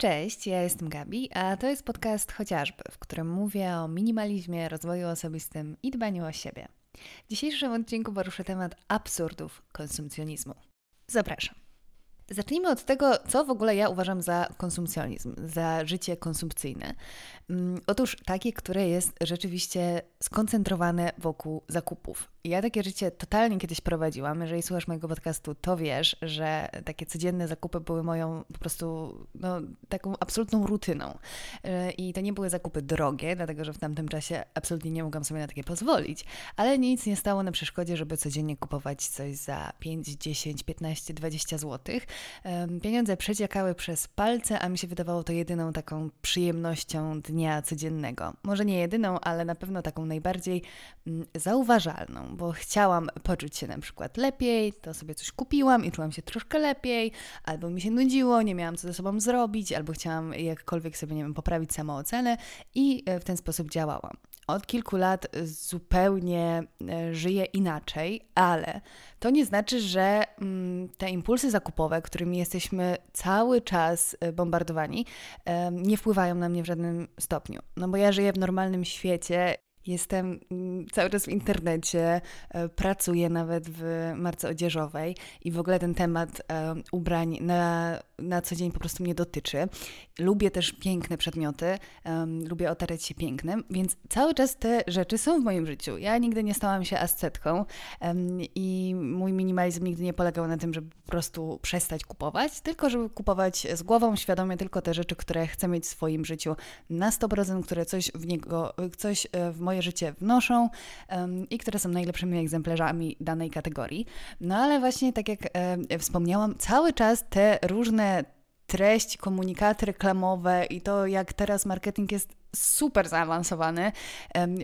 Cześć, ja jestem Gabi, a to jest podcast chociażby, w którym mówię o minimalizmie, rozwoju osobistym i dbaniu o siebie. W dzisiejszym odcinku poruszę temat absurdów konsumpcjonizmu. Zapraszam. Zacznijmy od tego, co w ogóle ja uważam za konsumpcjonizm, za życie konsumpcyjne. Mm, otóż takie, które jest rzeczywiście skoncentrowane wokół zakupów. Ja takie życie totalnie kiedyś prowadziłam. Jeżeli słuchasz mojego podcastu, to wiesz, że takie codzienne zakupy były moją po prostu no, taką absolutną rutyną. E, I to nie były zakupy drogie, dlatego że w tamtym czasie absolutnie nie mogłam sobie na takie pozwolić, ale nic nie stało na przeszkodzie, żeby codziennie kupować coś za 5, 10, 15, 20 zł. Pieniądze przeciekały przez palce, a mi się wydawało to jedyną taką przyjemnością dnia codziennego. Może nie jedyną, ale na pewno taką najbardziej mm, zauważalną bo chciałam poczuć się na przykład lepiej, to sobie coś kupiłam i czułam się troszkę lepiej, albo mi się nudziło, nie miałam co ze sobą zrobić, albo chciałam jakkolwiek sobie, nie wiem, poprawić samoocenę i e, w ten sposób działałam. Od kilku lat zupełnie e, żyję inaczej, ale to nie znaczy, że mm, te impulsy zakupowe, którymi jesteśmy cały czas e, bombardowani, nie wpływają na mnie w żadnym stopniu. No bo ja żyję w normalnym świecie Jestem mm, cały czas w internecie, e, pracuję nawet w marce odzieżowej i w ogóle ten temat e, ubrań na, na co dzień po prostu mnie dotyczy. Lubię też piękne przedmioty, lubię otaczać się pięknem, więc cały czas te rzeczy są w moim życiu. Ja nigdy nie stałam się ascetką i mój minimalizm nigdy nie polegał na tym, żeby po prostu przestać kupować, tylko żeby kupować z głową świadomie tylko te rzeczy, które chcę mieć w swoim życiu na 100%, które coś w niego, coś e, w moje życie wnoszą um, i które są najlepszymi egzemplarzami danej kategorii. No ale właśnie tak jak e, wspomniałam, cały czas te różne treści, komunikaty reklamowe i to, jak teraz marketing jest super zaawansowany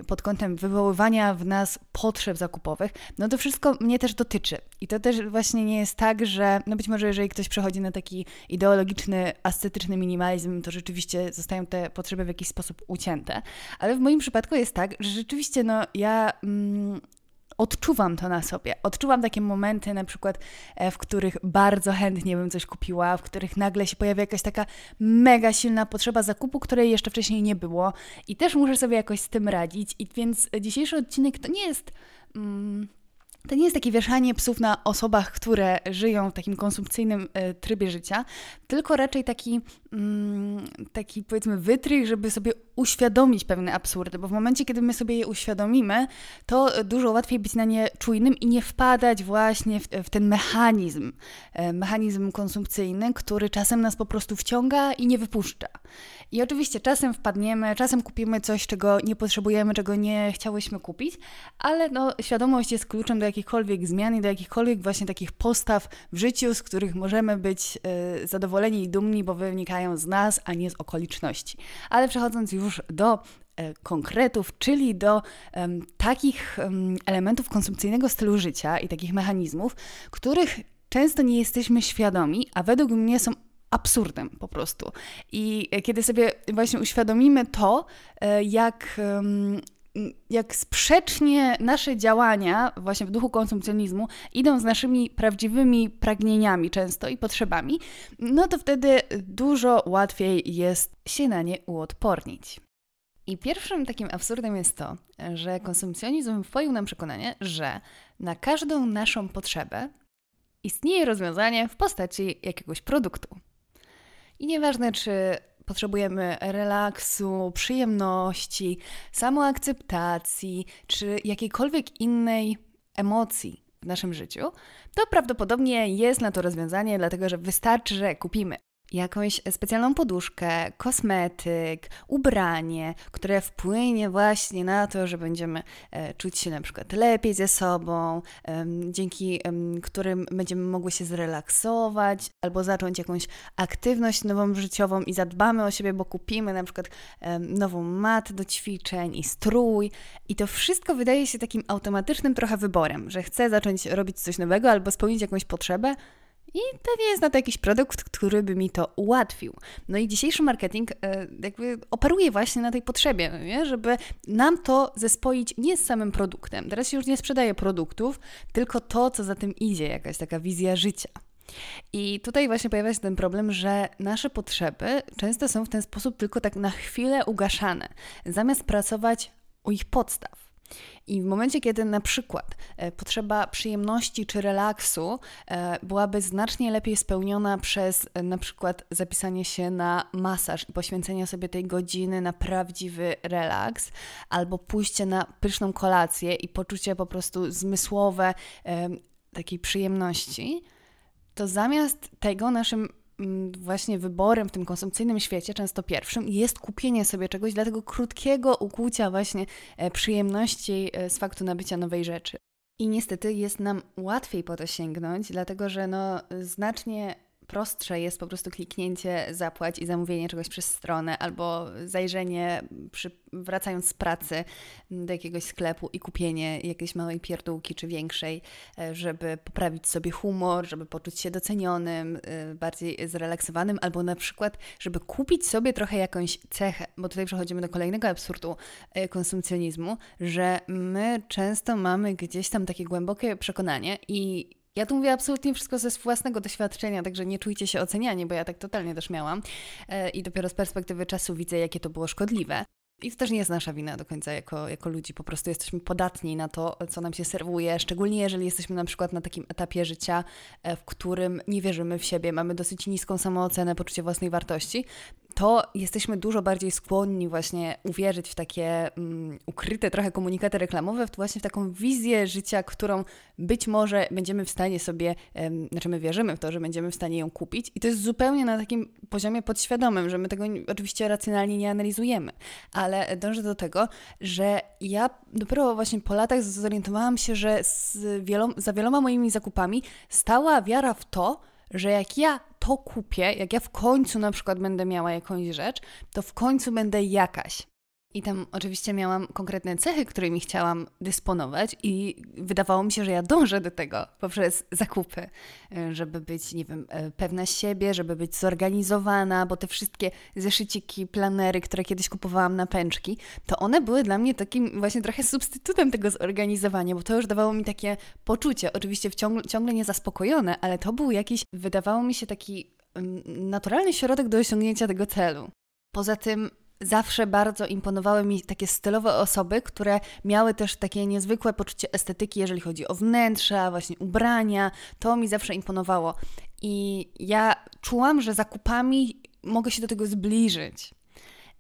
pod kątem wywoływania w nas potrzeb zakupowych, no to wszystko mnie też dotyczy. I to też właśnie nie jest tak, że no być może jeżeli ktoś przechodzi na taki ideologiczny, ascetyczny minimalizm, to rzeczywiście zostają te potrzeby w jakiś sposób ucięte. Ale w moim przypadku jest tak, że rzeczywiście no ja... Mm, odczuwam to na sobie. Odczuwam takie momenty, na przykład, e, w których bardzo chętnie bym coś kupiła, w których nagle się pojawia jakaś taka mega silna potrzeba zakupu, której jeszcze wcześniej nie było, i też muszę sobie jakoś z tym radzić. I więc dzisiejszy odcinek to nie jest. Mm, to nie jest takie wieszanie psów na osobach, które żyją w takim konsumpcyjnym e, trybie życia, tylko raczej taki, taki powiedzmy wytrych, żeby sobie uświadomić pewne absurdy, bo w momencie, kiedy my sobie je uświadomimy, to dużo łatwiej być na nie czujnym i nie wpadać właśnie w, w ten mechanizm, e, mechanizm konsumpcyjny, który czasem nas po prostu wciąga i nie wypuszcza. I oczywiście czasem wpadniemy, czasem kupimy coś, czego nie potrzebujemy, czego nie chciałyśmy kupić, ale no, świadomość jest kluczem do jakichkolwiek zmian i do jakichkolwiek właśnie takich postaw w życiu, z których możemy być zadowoleni i dumni, bo wynikają z nas, a nie z okoliczności. Ale przechodząc już do e, konkretów, czyli do um, takich um, elementów konsumpcyjnego stylu życia i takich mechanizmów, których często nie jesteśmy świadomi, a według mnie są absurdem po prostu. I kiedy sobie właśnie uświadomimy to, e, jak jak sprzecznie nasze działania, właśnie w duchu konsumpcjonizmu, idą z naszymi prawdziwymi pragnieniami często i potrzebami, no to wtedy dużo łatwiej jest się na nie uodpornić. I pierwszym takim absurdem jest to, że konsumpcjonizm wpoił nam przekonanie, że na każdą naszą potrzebę istnieje rozwiązanie w postaci jakiegoś produktu. I nieważne, czy potrzebujemy relaksu, przyjemności, samoakceptacji czy jakiejkolwiek innej emocji w naszym życiu, to prawdopodobnie jest na to rozwiązanie, dlatego że wystarczy, że kupimy jakąś specjalną poduszkę, kosmetyk, ubranie, które wpłynie właśnie na to, że będziemy e, czuć się na przykład lepiej ze sobą, dzięki którym będziemy mogły się zrelaksować albo zacząć jakąś aktywność nową życiową i zadbamy o siebie, bo kupimy na przykład nową matę do ćwiczeń i strój. I to wszystko wydaje się takim automatycznym trochę wyborem, że chcę zacząć robić coś nowego albo spełnić jakąś potrzebę, i pewnie jest na to jakiś produkt, który by mi to ułatwił. No i dzisiejszy marketing e, jakby operuje właśnie na tej potrzebie, nie? żeby nam to zespoić nie z samym produktem. Teraz się już nie sprzedaje produktów, tylko to, co za tym idzie, jakaś taka wizja życia. I tutaj właśnie pojawia się ten problem, że nasze potrzeby często są w ten sposób tylko tak na chwilę ugaszane, zamiast pracować u ich podstaw. I w momencie, kiedy na przykład e, potrzeba przyjemności czy relaksu e, byłaby znacznie lepiej spełniona przez e, na przykład zapisanie się na masaż i poświęcenie sobie tej godziny na prawdziwy relaks, albo pójście na pyszną kolację i poczucie po prostu zmysłowe takiej przyjemności, to zamiast tego naszym właśnie wyborem w tym konsumpcyjnym świecie, często pierwszym, jest kupienie sobie czegoś dla tego krótkiego ukłucia właśnie e, przyjemności e, z faktu nabycia nowej rzeczy. I niestety jest nam łatwiej po to sięgnąć, dlatego że no, znacznie prostsze jest po prostu kliknięcie zapłać i zamówienie czegoś przez stronę, albo zajrzenie przy, wracając z pracy do jakiegoś sklepu i kupienie jakiejś małej pierdółki czy większej, e, żeby poprawić sobie humor, żeby poczuć się docenionym, e, bardziej zrelaksowanym, albo na przykład, żeby kupić sobie trochę jakąś cechę, bo tutaj przechodzimy do kolejnego absurdu e, konsumpcjonizmu, że my często mamy gdzieś tam takie głębokie przekonanie i ja tu mówię absolutnie wszystko ze własnego doświadczenia, także nie czujcie się oceniani, bo ja tak totalnie też miałam. E, I dopiero z perspektywy czasu widzę, jakie to było szkodliwe. I to też nie jest nasza wina do końca jako, jako ludzi, po prostu jesteśmy podatni na to, co nam się serwuje, szczególnie jeżeli jesteśmy na przykład na takim etapie życia, e, w którym nie wierzymy w siebie, mamy dosyć niską samoocenę, poczucie własnej wartości, to jesteśmy dużo bardziej skłonni właśnie uwierzyć w takie um, ukryte trochę komunikaty reklamowe, właśnie w taką wizję życia, którą być może będziemy w stanie sobie, um, znaczy my wierzymy w to, że będziemy w stanie ją kupić i to jest zupełnie na takim poziomie podświadomym, że my tego oczywiście racjonalnie nie analizujemy, ale dążę do tego, że ja dopiero właśnie po latach zorientowałam się, że wielom, za wieloma moimi zakupami stała wiara w to, że jak ja to kupię, jak ja w końcu na przykład będę miała jakąś rzecz, to w końcu będę jakaś. I tam oczywiście miałam konkretne cechy, którymi chciałam dysponować, i wydawało mi się, że ja dążę do tego poprzez zakupy, e, żeby być, nie wiem, e, pewna siebie, żeby być zorganizowana, bo te wszystkie zeszyciki, planery, które kiedyś kupowałam na pęczki, to one były dla mnie takim właśnie trochę substytutem tego zorganizowania, bo to już dawało mi takie poczucie, oczywiście ciągle, ciągle niezaspokojone, ale to był jakiś, wydawało mi się taki mm, naturalny środek do osiągnięcia tego celu. Poza tym zawsze bardzo imponowały mi takie stylowe osoby, które miały też takie niezwykłe poczucie estetyki, jeżeli chodzi o wnętrza, właśnie ubrania. To mi zawsze imponowało. I ja czułam, że zakupami mogę się do tego zbliżyć.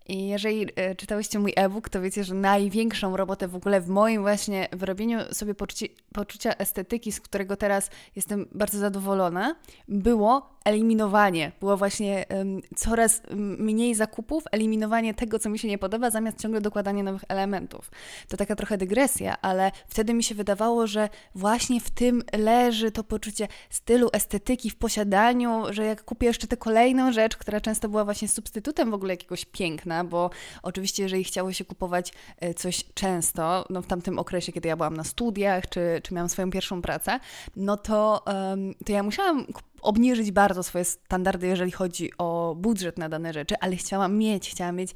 I jeżeli e, czytałyście mój e-book, to wiecie, że największą robotę w ogóle w moim właśnie wyrobieniu sobie poczuci, poczucia estetyki, z którego teraz jestem bardzo zadowolona, było eliminowanie. Było właśnie um, coraz mniej zakupów, eliminowanie tego, co mi się nie podoba, zamiast ciągle dokładanie nowych elementów. To taka trochę dygresja, ale wtedy mi się wydawało, że właśnie w tym leży to poczucie stylu, estetyki w posiadaniu, że jak kupię jeszcze tę kolejną rzecz, która często była właśnie substytutem w ogóle jakiegoś piękna, bo oczywiście jeżeli chciało się kupować e, coś często, no w tamtym okresie, kiedy ja byłam na studiach, czy, czy miałam swoją pierwszą pracę, no to, um, to ja musiałam obniżyć bardzo swoje standardy, jeżeli chodzi o budżet na dane rzeczy, ale chciałam mieć, chciałam mieć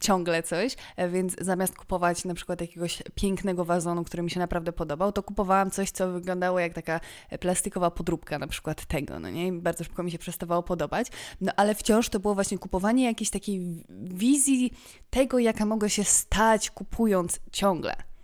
ciągle coś, e, więc zamiast kupować na przykład jakiegoś pięknego wazonu, który mi się naprawdę podobał, to kupowałam coś, co wyglądało jak taka plastikowa podróbka na przykład tego, no nie? I bardzo szybko mi się przestawało podobać, no ale wciąż to było właśnie kupowanie jakiejś takiej wizji tego, jaka mogę się stać kupując ciągle.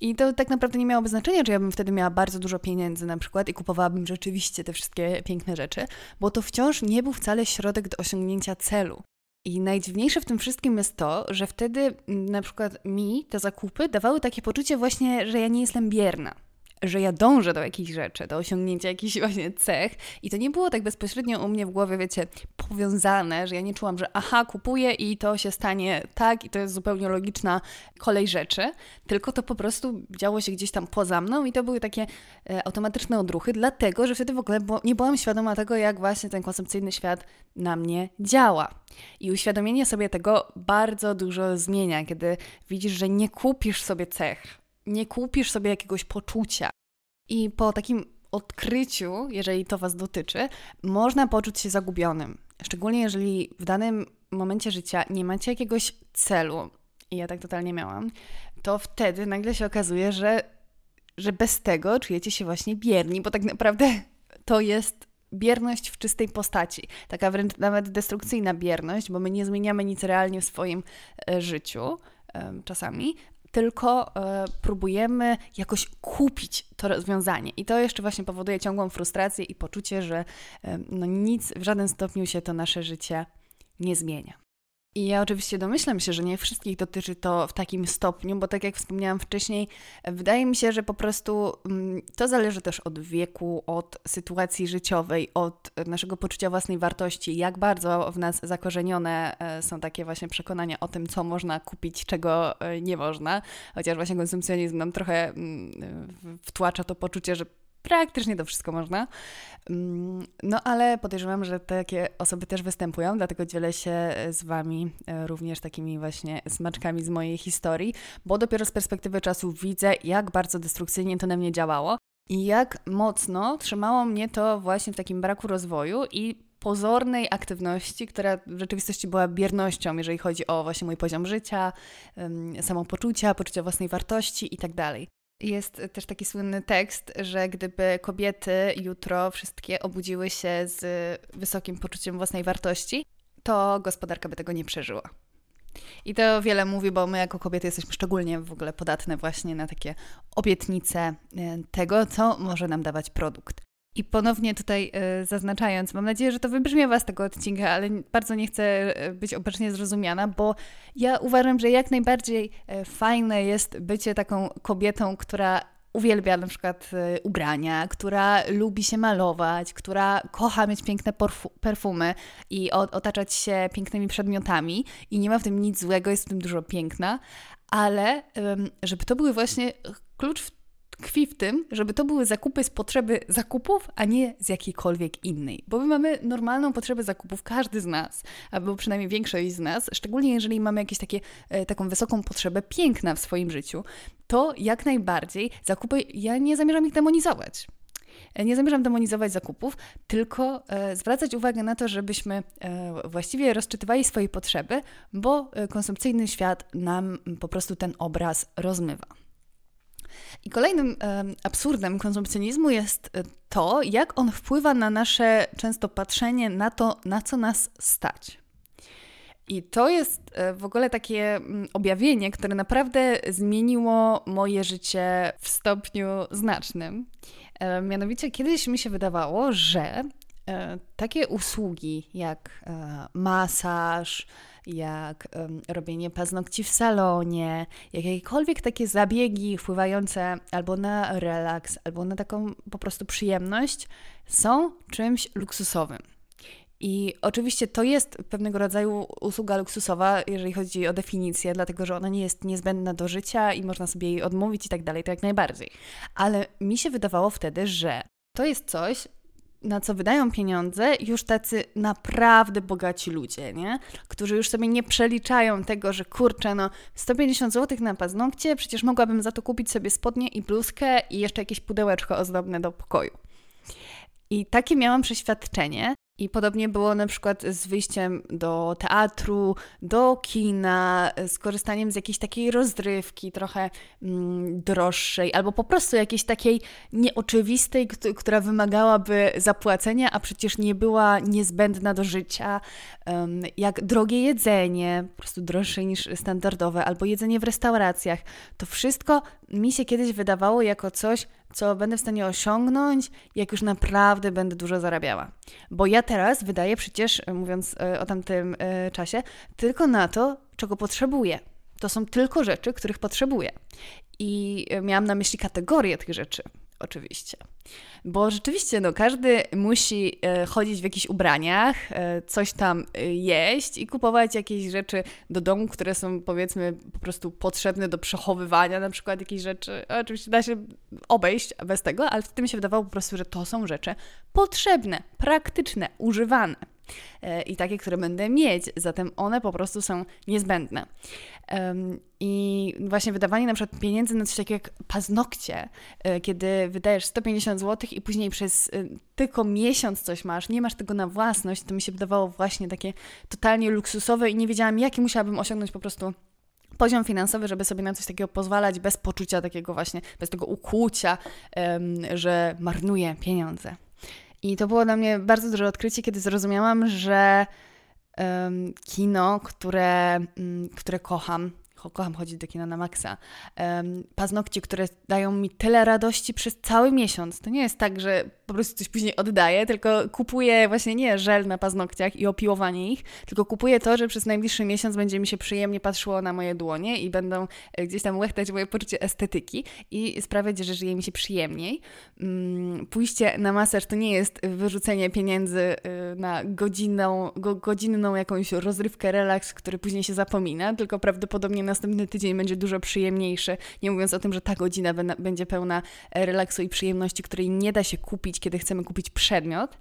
I to tak naprawdę nie miałoby znaczenia, czy ja bym wtedy miała bardzo dużo pieniędzy na przykład i kupowałabym rzeczywiście te wszystkie piękne rzeczy, bo to wciąż nie był wcale środek do osiągnięcia celu. I najdziwniejsze w tym wszystkim jest to, że wtedy mm, na przykład mi te zakupy dawały takie poczucie właśnie, że ja nie jestem bierna że ja dążę do jakichś rzeczy, do osiągnięcia jakichś właśnie cech i to nie było tak bezpośrednio u mnie w głowie, wiecie, powiązane, że ja nie czułam, że aha, kupuję i to się stanie tak i to jest zupełnie logiczna kolej rzeczy, tylko to po prostu działo się gdzieś tam poza mną i to były takie e, automatyczne odruchy, dlatego, że wtedy w ogóle bo, nie byłam świadoma tego, jak właśnie ten konsumpcyjny świat na mnie działa. I uświadomienie sobie tego bardzo dużo zmienia, kiedy widzisz, że nie kupisz sobie cech, nie kupisz sobie jakiegoś poczucia. I po takim odkryciu, jeżeli to Was dotyczy, można poczuć się zagubionym. Szczególnie jeżeli w danym momencie życia nie macie jakiegoś celu, i ja tak totalnie miałam, to wtedy nagle się okazuje, że, że bez tego czujecie się właśnie bierni, bo tak naprawdę to jest bierność w czystej postaci, taka wręcz nawet destrukcyjna bierność, bo my nie zmieniamy nic realnie w swoim e, życiu czasami, tylko e, próbujemy jakoś kupić to rozwiązanie. I to jeszcze właśnie powoduje ciągłą frustrację i poczucie, że no nic w żaden stopniu się to nasze życie nie zmienia. I ja oczywiście domyślam się, że nie wszystkich dotyczy to w takim stopniu, bo tak jak wspomniałam wcześniej, wydaje mi się, że po prostu mm, to zależy też od wieku, od sytuacji życiowej, od naszego poczucia własnej wartości, jak bardzo w nas zakorzenione e, są takie właśnie przekonania o tym, co można kupić, czego e, nie można. Chociaż właśnie konsumpcjonizm nam trochę mm, wtłacza to poczucie, że praktycznie to wszystko można. Mm, no ale podejrzewam, że takie osoby też występują, dlatego dzielę się z Wami e, również takimi właśnie smaczkami z mojej historii, bo dopiero z perspektywy czasu widzę, jak bardzo destrukcyjnie to na mnie działało i jak mocno trzymało mnie to właśnie w takim braku rozwoju i pozornej aktywności, która w rzeczywistości była biernością, jeżeli chodzi o właśnie mój poziom życia, samopoczucia, poczucia własnej wartości itd. Jest też taki słynny tekst, że gdyby kobiety jutro wszystkie obudziły się z wysokim poczuciem własnej wartości, to gospodarka by tego nie przeżyła. I to wiele mówi, bo my jako kobiety jesteśmy szczególnie w ogóle podatne właśnie na takie obietnice e, tego, co może nam dawać produkt. I ponownie tutaj y, zaznaczając, mam nadzieję, że to wybrzmiewa z tego odcinka, ale bardzo nie chcę e, być obecnie zrozumiana, bo ja uważam, że jak najbardziej y, fajne jest bycie taką kobietą, która uwielbia na przykład ubrania, która lubi się malować, która kocha mieć piękne perfumy i otaczać się pięknymi przedmiotami. I nie ma w tym nic złego, jest w tym dużo piękna, ale żeby to były właśnie klucz w tkwi w tym, żeby to były zakupy z potrzeby zakupów, a nie z jakiejkolwiek innej. Bo my mamy normalną potrzebę zakupów, każdy z nas, albo przynajmniej większość z nas, szczególnie jeżeli mamy jakieś takie, e, taką wysoką potrzebę piękna w swoim życiu, to jak najbardziej zakupy, ja nie zamierzam ich demonizować. E, nie zamierzam demonizować zakupów, tylko e, zwracać uwagę na to, żebyśmy e, właściwie rozczytywali swoje potrzeby, bo e, konsumpcyjny świat nam po prostu ten obraz rozmywa. I kolejnym absurdem konsumpcjonizmu jest e, to, jak on wpływa na nasze często patrzenie na to, na co nas stać. I to jest e, w ogóle takie mm, objawienie, które naprawdę zmieniło moje życie w stopniu znacznym. E, mianowicie kiedyś mi się wydawało, że takie usługi jak masaż, jak robienie paznokci w salonie, jak jakiekolwiek takie zabiegi wpływające albo na relaks, albo na taką po prostu przyjemność, są czymś luksusowym. I oczywiście to jest pewnego rodzaju usługa luksusowa, jeżeli chodzi o definicję, dlatego że ona nie jest niezbędna do życia i można sobie jej odmówić i tak dalej, to jak najbardziej. Ale mi się wydawało wtedy, że to jest coś, na co wydają pieniądze już tacy naprawdę bogaci ludzie, nie? Którzy już sobie nie przeliczają tego, że kurczę, no 150 zł na paznokcie, przecież mogłabym za to kupić sobie spodnie i bluzkę i jeszcze jakieś pudełeczko ozdobne do pokoju. I takie miałam przeświadczenie, i podobnie było na przykład z wyjściem do teatru, do kina, z korzystaniem z jakiejś takiej rozrywki trochę mm, droższej, albo po prostu jakiejś takiej nieoczywistej, która wymagałaby zapłacenia, a przecież nie była niezbędna do życia, um, jak drogie jedzenie, po prostu droższe niż standardowe, albo jedzenie w restauracjach. To wszystko mi się kiedyś wydawało jako coś, co będę w stanie osiągnąć, jak już naprawdę będę dużo zarabiała. Bo ja teraz wydaję przecież, e, mówiąc e, o tamtym e, czasie, tylko na to, czego potrzebuję. To są tylko rzeczy, których potrzebuję. I miałam na myśli kategorię tych rzeczy oczywiście. Bo rzeczywiście, no, każdy musi e, chodzić w jakichś ubraniach, e, coś tam e, jeść i kupować jakieś rzeczy do domu, które są powiedzmy po prostu potrzebne do przechowywania, na przykład jakieś rzeczy. Oczywiście da się obejść bez tego, ale wtedy mi się wydawało po prostu, że to są rzeczy potrzebne, praktyczne, używane. I takie, które będę mieć, zatem one po prostu są niezbędne. I właśnie wydawanie na przykład pieniędzy na coś takiego jak paznokcie, e, kiedy wydajesz 150 zł i później przez e, tylko miesiąc coś masz, nie masz tego na własność, to mi się wydawało właśnie takie totalnie luksusowe i nie wiedziałam, jaki musiałabym osiągnąć po prostu poziom finansowy, żeby sobie na coś takiego pozwalać bez poczucia takiego właśnie, bez tego ukłucia, że marnuję pieniądze. I to było dla mnie bardzo duże odkrycie, kiedy zrozumiałam, że kino, które, um, które kocham, kocham chodzić do kina na maksa. Paznokcie, które dają mi tyle radości przez cały miesiąc. To nie jest tak, że po prostu coś później oddaję, tylko kupuję właśnie nie żel na paznokciach i opiłowanie ich, tylko kupuję to, że przez najbliższy miesiąc będzie mi się przyjemnie patrzyło na moje dłonie i będą e, gdzieś tam łechtać moje poczucie estetyki i sprawiać, że żyje mi się przyjemniej. Um, pójście na masaż to nie jest wyrzucenie pieniędzy y, na godzinną, go, godzinną jakąś rozrywkę, relaks, który później się zapomina, tylko prawdopodobnie następny tydzień będzie dużo przyjemniejszy, nie mówiąc o tym, że ta godzina będzie pełna e, relaksu i przyjemności, której nie da się kupić, kiedy chcemy kupić przedmiot.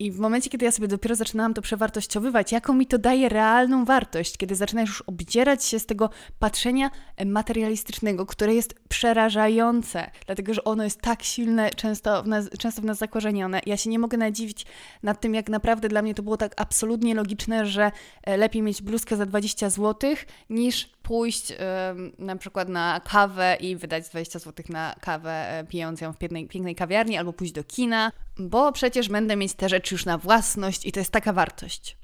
I w momencie, kiedy ja sobie dopiero zaczynałam to przewartościowywać, jaką mi to daje realną wartość, kiedy zaczynasz już obdzierać się z tego patrzenia materialistycznego, które jest przerażające, dlatego że ono jest tak silne, często w nas, często w nas zakorzenione. Ja się nie mogę nadziwić nad tym, jak naprawdę dla mnie to było tak absolutnie logiczne, że e, lepiej mieć bluzkę za 20 zł niż pójść na przykład na kawę i wydać 20 zł na kawę, e, pijąc ją w pięknej, pięknej kawiarni, albo pójść do kina, bo przecież będę mieć te rzeczy już na własność i to jest taka wartość.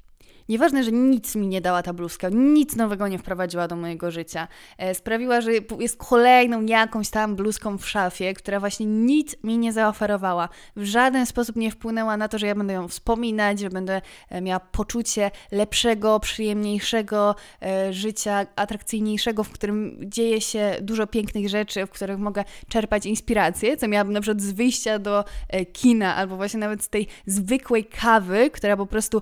Nieważne, że nic mi nie dała ta bluzka, nic nowego nie wprowadziła do mojego życia. E, sprawiła, że jest kolejną jakąś tam bluzką w szafie, która właśnie nic mi nie zaoferowała. W żaden sposób nie wpłynęła na to, że ja będę ją wspominać, że będę e, miała poczucie lepszego, przyjemniejszego e, życia, atrakcyjniejszego, w którym dzieje się dużo pięknych rzeczy, w których mogę czerpać inspirację, co miałabym na przykład z wyjścia do kina, albo właśnie nawet z tej zwykłej kawy, która po prostu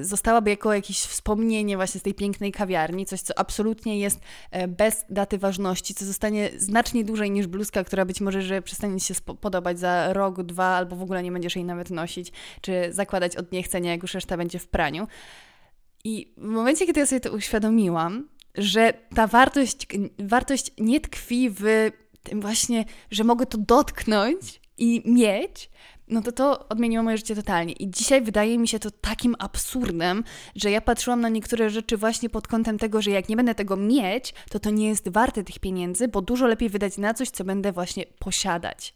zostałaby jako jakieś wspomnienie właśnie z tej pięknej kawiarni, coś, co absolutnie jest e, bez daty ważności, co zostanie znacznie dłużej niż bluzka, która być może, że przestanie się podobać za rok, dwa, albo w ogóle nie będziesz jej nawet nosić, czy zakładać od niechcenia, jak już reszta będzie w praniu. I w momencie, kiedy ja sobie to uświadomiłam, że ta wartość, wartość nie tkwi w tym właśnie, że mogę to dotknąć i mieć, no to to odmieniło moje życie totalnie. I dzisiaj wydaje mi się to takim absurdem, że ja patrzyłam na niektóre rzeczy właśnie pod kątem tego, że jak nie będę tego mieć, to to nie jest warte tych pieniędzy, bo dużo lepiej wydać na coś, co będę właśnie posiadać.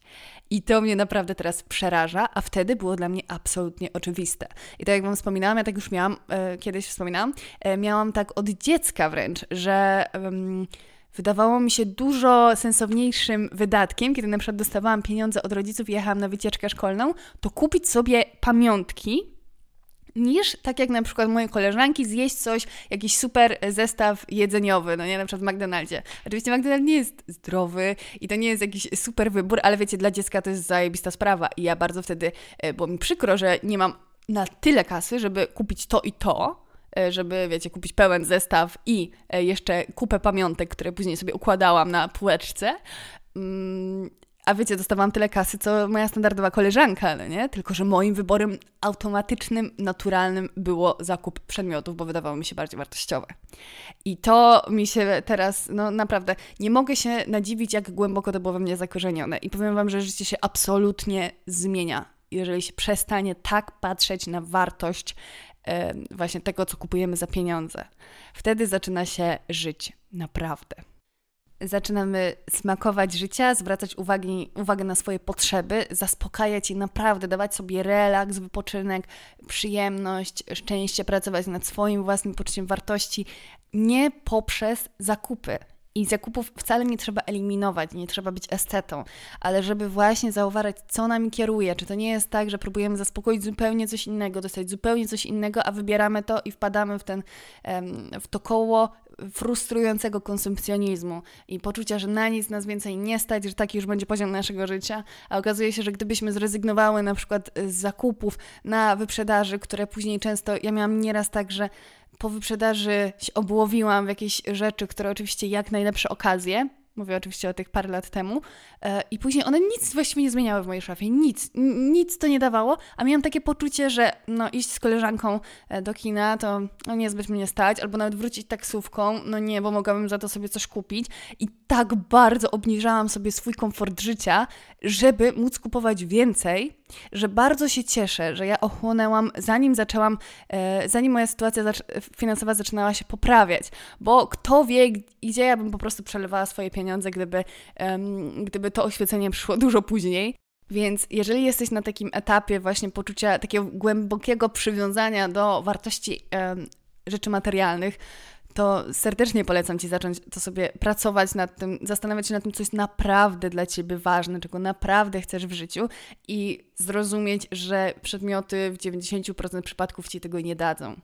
I to mnie naprawdę teraz przeraża, a wtedy było dla mnie absolutnie oczywiste. I tak jak Wam wspominałam, ja tak już miałam, e, kiedyś wspominałam, e, miałam tak od dziecka wręcz, że wydawało mi się dużo sensowniejszym wydatkiem, kiedy na przykład dostawałam pieniądze od rodziców i jechałam na wycieczkę szkolną, to kupić sobie pamiątki, niż tak jak na przykład moje koleżanki zjeść coś, jakiś super zestaw jedzeniowy, no nie, na przykład w McDonaldzie. Oczywiście McDonald nie jest zdrowy i to nie jest jakiś super wybór, ale wiecie, dla dziecka to jest zajebista sprawa i ja bardzo wtedy, e, było mi przykro, że nie mam na tyle kasy, żeby kupić to i to, żeby, wiecie, kupić pełen zestaw i e, jeszcze kupę pamiątek, które później sobie układałam na półeczce. Mm, a wiecie, dostawałam tyle kasy, co moja standardowa koleżanka, no nie? Tylko, że moim wyborem automatycznym, naturalnym było zakup przedmiotów, bo wydawało mi się bardziej wartościowe. I to mi się teraz, no naprawdę, nie mogę się nadziwić, jak głęboko to było we mnie zakorzenione. I powiem Wam, że życie się absolutnie zmienia, jeżeli się przestanie tak patrzeć na wartość właśnie tego, co kupujemy za pieniądze. Wtedy zaczyna się żyć, naprawdę. Zaczynamy smakować życia, zwracać uwagi, uwagę na swoje potrzeby, zaspokajać je naprawdę, dawać sobie relaks, wypoczynek, przyjemność, szczęście, pracować nad swoim własnym poczuciem wartości, nie poprzez zakupy. I zakupów wcale nie trzeba eliminować, nie trzeba być estetą, ale żeby właśnie zauważyć, co nami kieruje. Czy to nie jest tak, że próbujemy zaspokoić zupełnie coś innego, dostać zupełnie coś innego, a wybieramy to i wpadamy w, ten, w to koło frustrującego konsumpcjonizmu i poczucia, że na nic nas więcej nie stać, że taki już będzie poziom naszego życia, a okazuje się, że gdybyśmy zrezygnowały na przykład z zakupów na wyprzedaży, które później często, ja miałam nieraz tak, że po wyprzedaży się obłowiłam w jakieś rzeczy, które oczywiście jak najlepsze okazje, Mówię oczywiście o tych parę lat temu. E, I później one nic właściwie nie zmieniały w mojej szafie. Nic. Nic to nie dawało, a miałam takie poczucie, że no iść z koleżanką e, do kina to no, niezbyt mnie stać, albo nawet wrócić taksówką, no nie, bo mogłabym za to sobie coś kupić. I tak bardzo obniżałam sobie swój komfort życia, żeby móc kupować więcej, że bardzo się cieszę, że ja ochłonęłam, zanim zaczęłam, e, zanim moja sytuacja finansowa zaczynała się poprawiać, bo kto wie, gdzie ja bym po prostu przelewała swoje pieniądze, gdyby, gdyby to oświecenie przyszło dużo później. Więc jeżeli jesteś na takim etapie właśnie poczucia takiego głębokiego przywiązania do wartości rzeczy materialnych, to serdecznie polecam Ci zacząć to sobie pracować nad tym, zastanawiać się nad tym, co jest naprawdę dla Ciebie ważne, czego naprawdę chcesz w życiu i zrozumieć, że przedmioty w 90% przypadków Ci tego nie dadzą.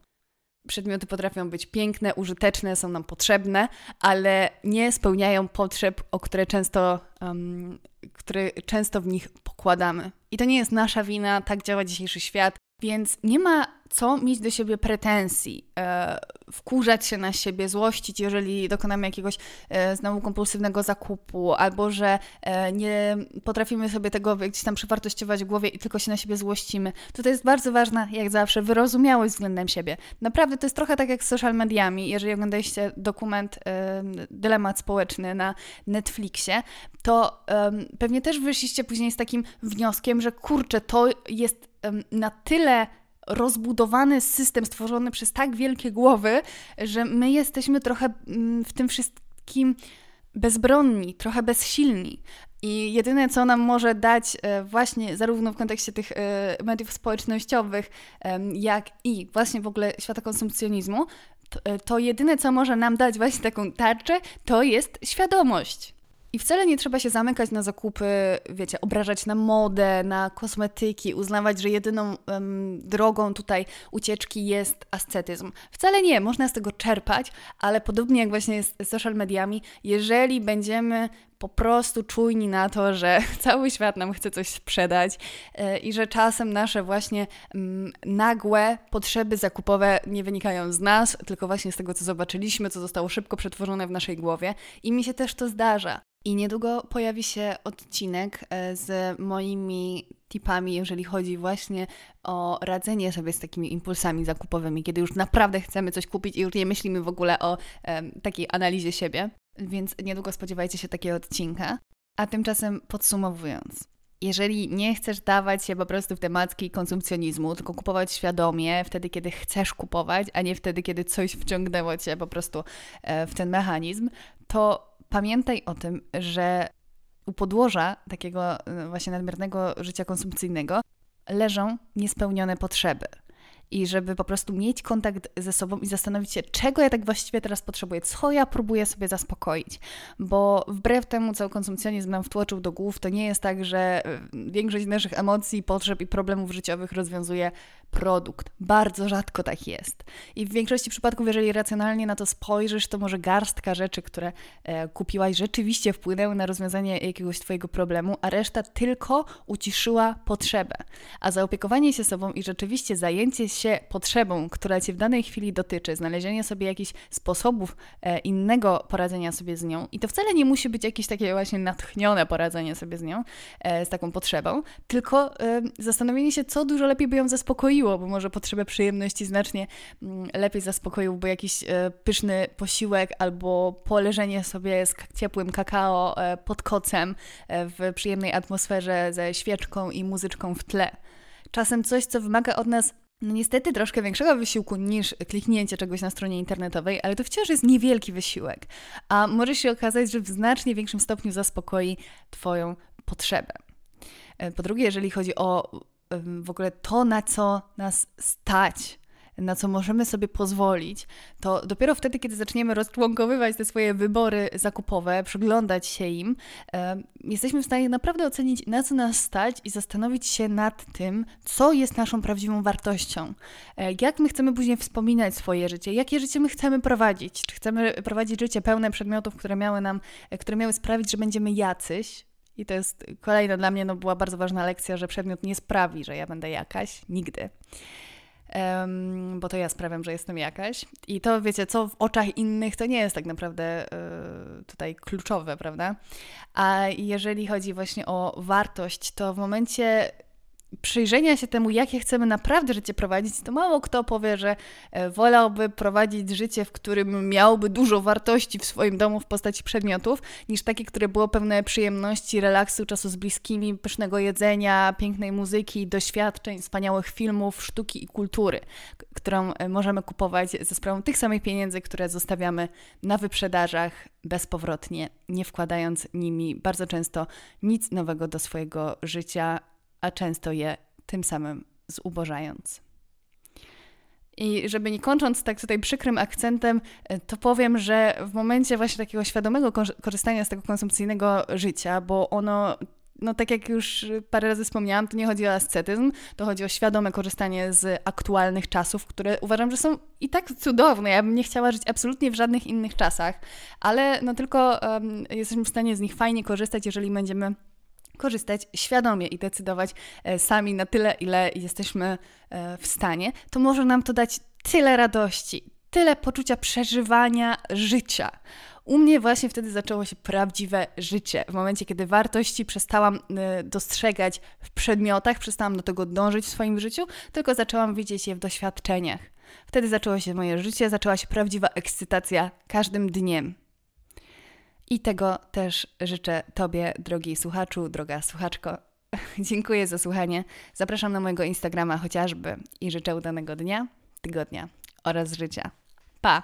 Przedmioty potrafią być piękne, użyteczne, są nam potrzebne, ale nie spełniają potrzeb, o które często, um, które często w nich pokładamy. I to nie jest nasza wina, tak działa dzisiejszy świat. Więc nie ma co mieć do siebie pretensji, e, wkurzać się na siebie, złościć, jeżeli dokonamy jakiegoś e, znowu kompulsywnego zakupu, albo że e, nie potrafimy sobie tego gdzieś tam przewartościować w głowie i tylko się na siebie złościmy. Tutaj jest bardzo ważna, jak zawsze, wyrozumiałość względem siebie. Naprawdę to jest trochę tak jak z social mediami. Jeżeli oglądaliście dokument e, Dylemat Społeczny na Netflixie, to pewnie też wyszliście później z takim wnioskiem, że kurczę, to jest na tyle rozbudowany system stworzony przez tak wielkie głowy, że my jesteśmy trochę mm, w tym wszystkim bezbronni, trochę bezsilni. I jedyne, co nam może dać e, właśnie zarówno w kontekście tych e, mediów społecznościowych, jak i właśnie w ogóle świata konsumpcjonizmu, e, to jedyne, co może nam dać właśnie taką tarczę, to jest świadomość. I wcale nie trzeba się zamykać na zakupy, wiecie, obrażać na modę, na kosmetyki, uznawać, że jedyną um, drogą tutaj ucieczki jest ascetyzm. Wcale nie, można z tego czerpać, ale podobnie jak właśnie z social mediami, jeżeli będziemy po prostu czujni na to, że cały świat nam chce coś sprzedać yy, i że czasem nasze właśnie yy, nagłe potrzeby zakupowe nie wynikają z nas, tylko właśnie z tego, co zobaczyliśmy, co zostało szybko przetworzone w naszej głowie. I mi się też to zdarza. I niedługo pojawi się odcinek e, z moimi tipami, jeżeli chodzi właśnie o radzenie sobie z takimi impulsami zakupowymi, kiedy już naprawdę chcemy coś kupić i już nie myślimy w ogóle o takiej analizie siebie. Więc niedługo spodziewajcie się takiego odcinka. A tymczasem podsumowując, jeżeli nie chcesz dawać się po prostu w tematki konsumpcjonizmu, tylko kupować świadomie wtedy, kiedy chcesz kupować, a nie wtedy, kiedy coś wciągnęło cię po prostu e, w ten mechanizm, to pamiętaj o tym, że u podłoża takiego e, właśnie nadmiernego życia konsumpcyjnego leżą niespełnione potrzeby i żeby po prostu mieć kontakt ze sobą i zastanowić się, czego ja tak właściwie teraz potrzebuję, co ja próbuję sobie zaspokoić. Bo wbrew temu, co konsumpcjonizm nam wtłoczył do głów, to nie jest tak, że e, większość naszych emocji, potrzeb i problemów życiowych rozwiązuje produkt. Bardzo rzadko tak jest. I w większości przypadków, jeżeli racjonalnie na to spojrzysz, to może garstka rzeczy, które e, kupiłaś, rzeczywiście wpłynęły na rozwiązanie jakiegoś Twojego problemu, a reszta tylko uciszyła potrzebę. A zaopiekowanie się sobą i rzeczywiście zajęcie się potrzebą, która Cię w danej chwili dotyczy, znalezienie sobie jakichś sposobów e, innego poradzenia sobie z nią, i to wcale nie musi być jakieś takie właśnie natchnione poradzenie sobie z nią, e, z taką potrzebą, tylko e, zastanowienie się, co dużo lepiej by ją zaspokoiło, bo może potrzebę przyjemności znacznie mm, lepiej zaspokoiłby jakiś pyszny posiłek albo poleżenie sobie z ciepłym kakao pod kocem w przyjemnej atmosferze ze świeczką i muzyczką w tle. Czasem coś, co wymaga od nas no niestety troszkę większego wysiłku niż kliknięcie czegoś na stronie internetowej, ale to wciąż jest niewielki wysiłek, a może się okazać, że w znacznie większym stopniu zaspokoi Twoją potrzebę. E, po drugie, jeżeli chodzi o w ogóle to, na co nas stać, na co możemy sobie pozwolić, to dopiero wtedy, kiedy zaczniemy rozczłonkowywać te swoje wybory zakupowe, przyglądać się im, jesteśmy w stanie naprawdę ocenić, na co nas stać i zastanowić się nad tym, co jest naszą prawdziwą wartością. E, jak my chcemy później wspominać swoje życie, jakie życie my chcemy prowadzić. Czy chcemy prowadzić życie pełne przedmiotów, które miały nam, e, które miały sprawić, że będziemy jacyś, i to jest kolejna dla mnie no, była bardzo ważna lekcja, że przedmiot nie sprawi, że ja będę jakaś, nigdy um, bo to ja sprawiam, że jestem jakaś. I to wiecie, co w oczach innych, to nie jest tak naprawdę y, tutaj kluczowe, prawda? A jeżeli chodzi właśnie o wartość, to w momencie przyjrzenia się temu, jakie chcemy naprawdę życie prowadzić, to mało kto powie, że e, wolałby prowadzić życie, w którym miałby dużo wartości w swoim domu w postaci przedmiotów, niż takie, które było pełne przyjemności, relaksu, czasu z bliskimi, pysznego jedzenia, pięknej muzyki, doświadczeń, wspaniałych filmów, sztuki i kultury, którą e, możemy kupować ze sprawą tych samych pieniędzy, które zostawiamy na wyprzedażach bezpowrotnie, nie wkładając nimi bardzo często nic nowego do swojego życia a często je tym samym zubożając. I żeby nie kończąc tak tutaj przykrym akcentem, e, to powiem, że w momencie właśnie takiego świadomego korzystania z tego konsumpcyjnego życia, bo ono no tak jak już parę razy wspomniałam, to nie chodzi o ascetyzm, to chodzi o świadome korzystanie z aktualnych czasów, które uważam, że są i tak cudowne. Ja bym nie chciała żyć absolutnie w żadnych innych czasach, ale no tylko um, jesteśmy w stanie z nich fajnie korzystać, jeżeli będziemy korzystać świadomie i decydować e, sami na tyle, ile jesteśmy e, w stanie, to może nam to dać tyle radości, tyle poczucia przeżywania życia. U mnie właśnie wtedy zaczęło się prawdziwe życie. W momencie, kiedy wartości przestałam e, dostrzegać w przedmiotach, przestałam do tego dążyć w swoim życiu, tylko zaczęłam widzieć je w doświadczeniach. Wtedy zaczęło się moje życie, zaczęła się prawdziwa ekscytacja każdym dniem. I tego też życzę Tobie, drogi słuchaczu, droga słuchaczko. Dziękuję za słuchanie. Zapraszam na mojego Instagrama chociażby i życzę udanego dnia, tygodnia oraz życia. Pa!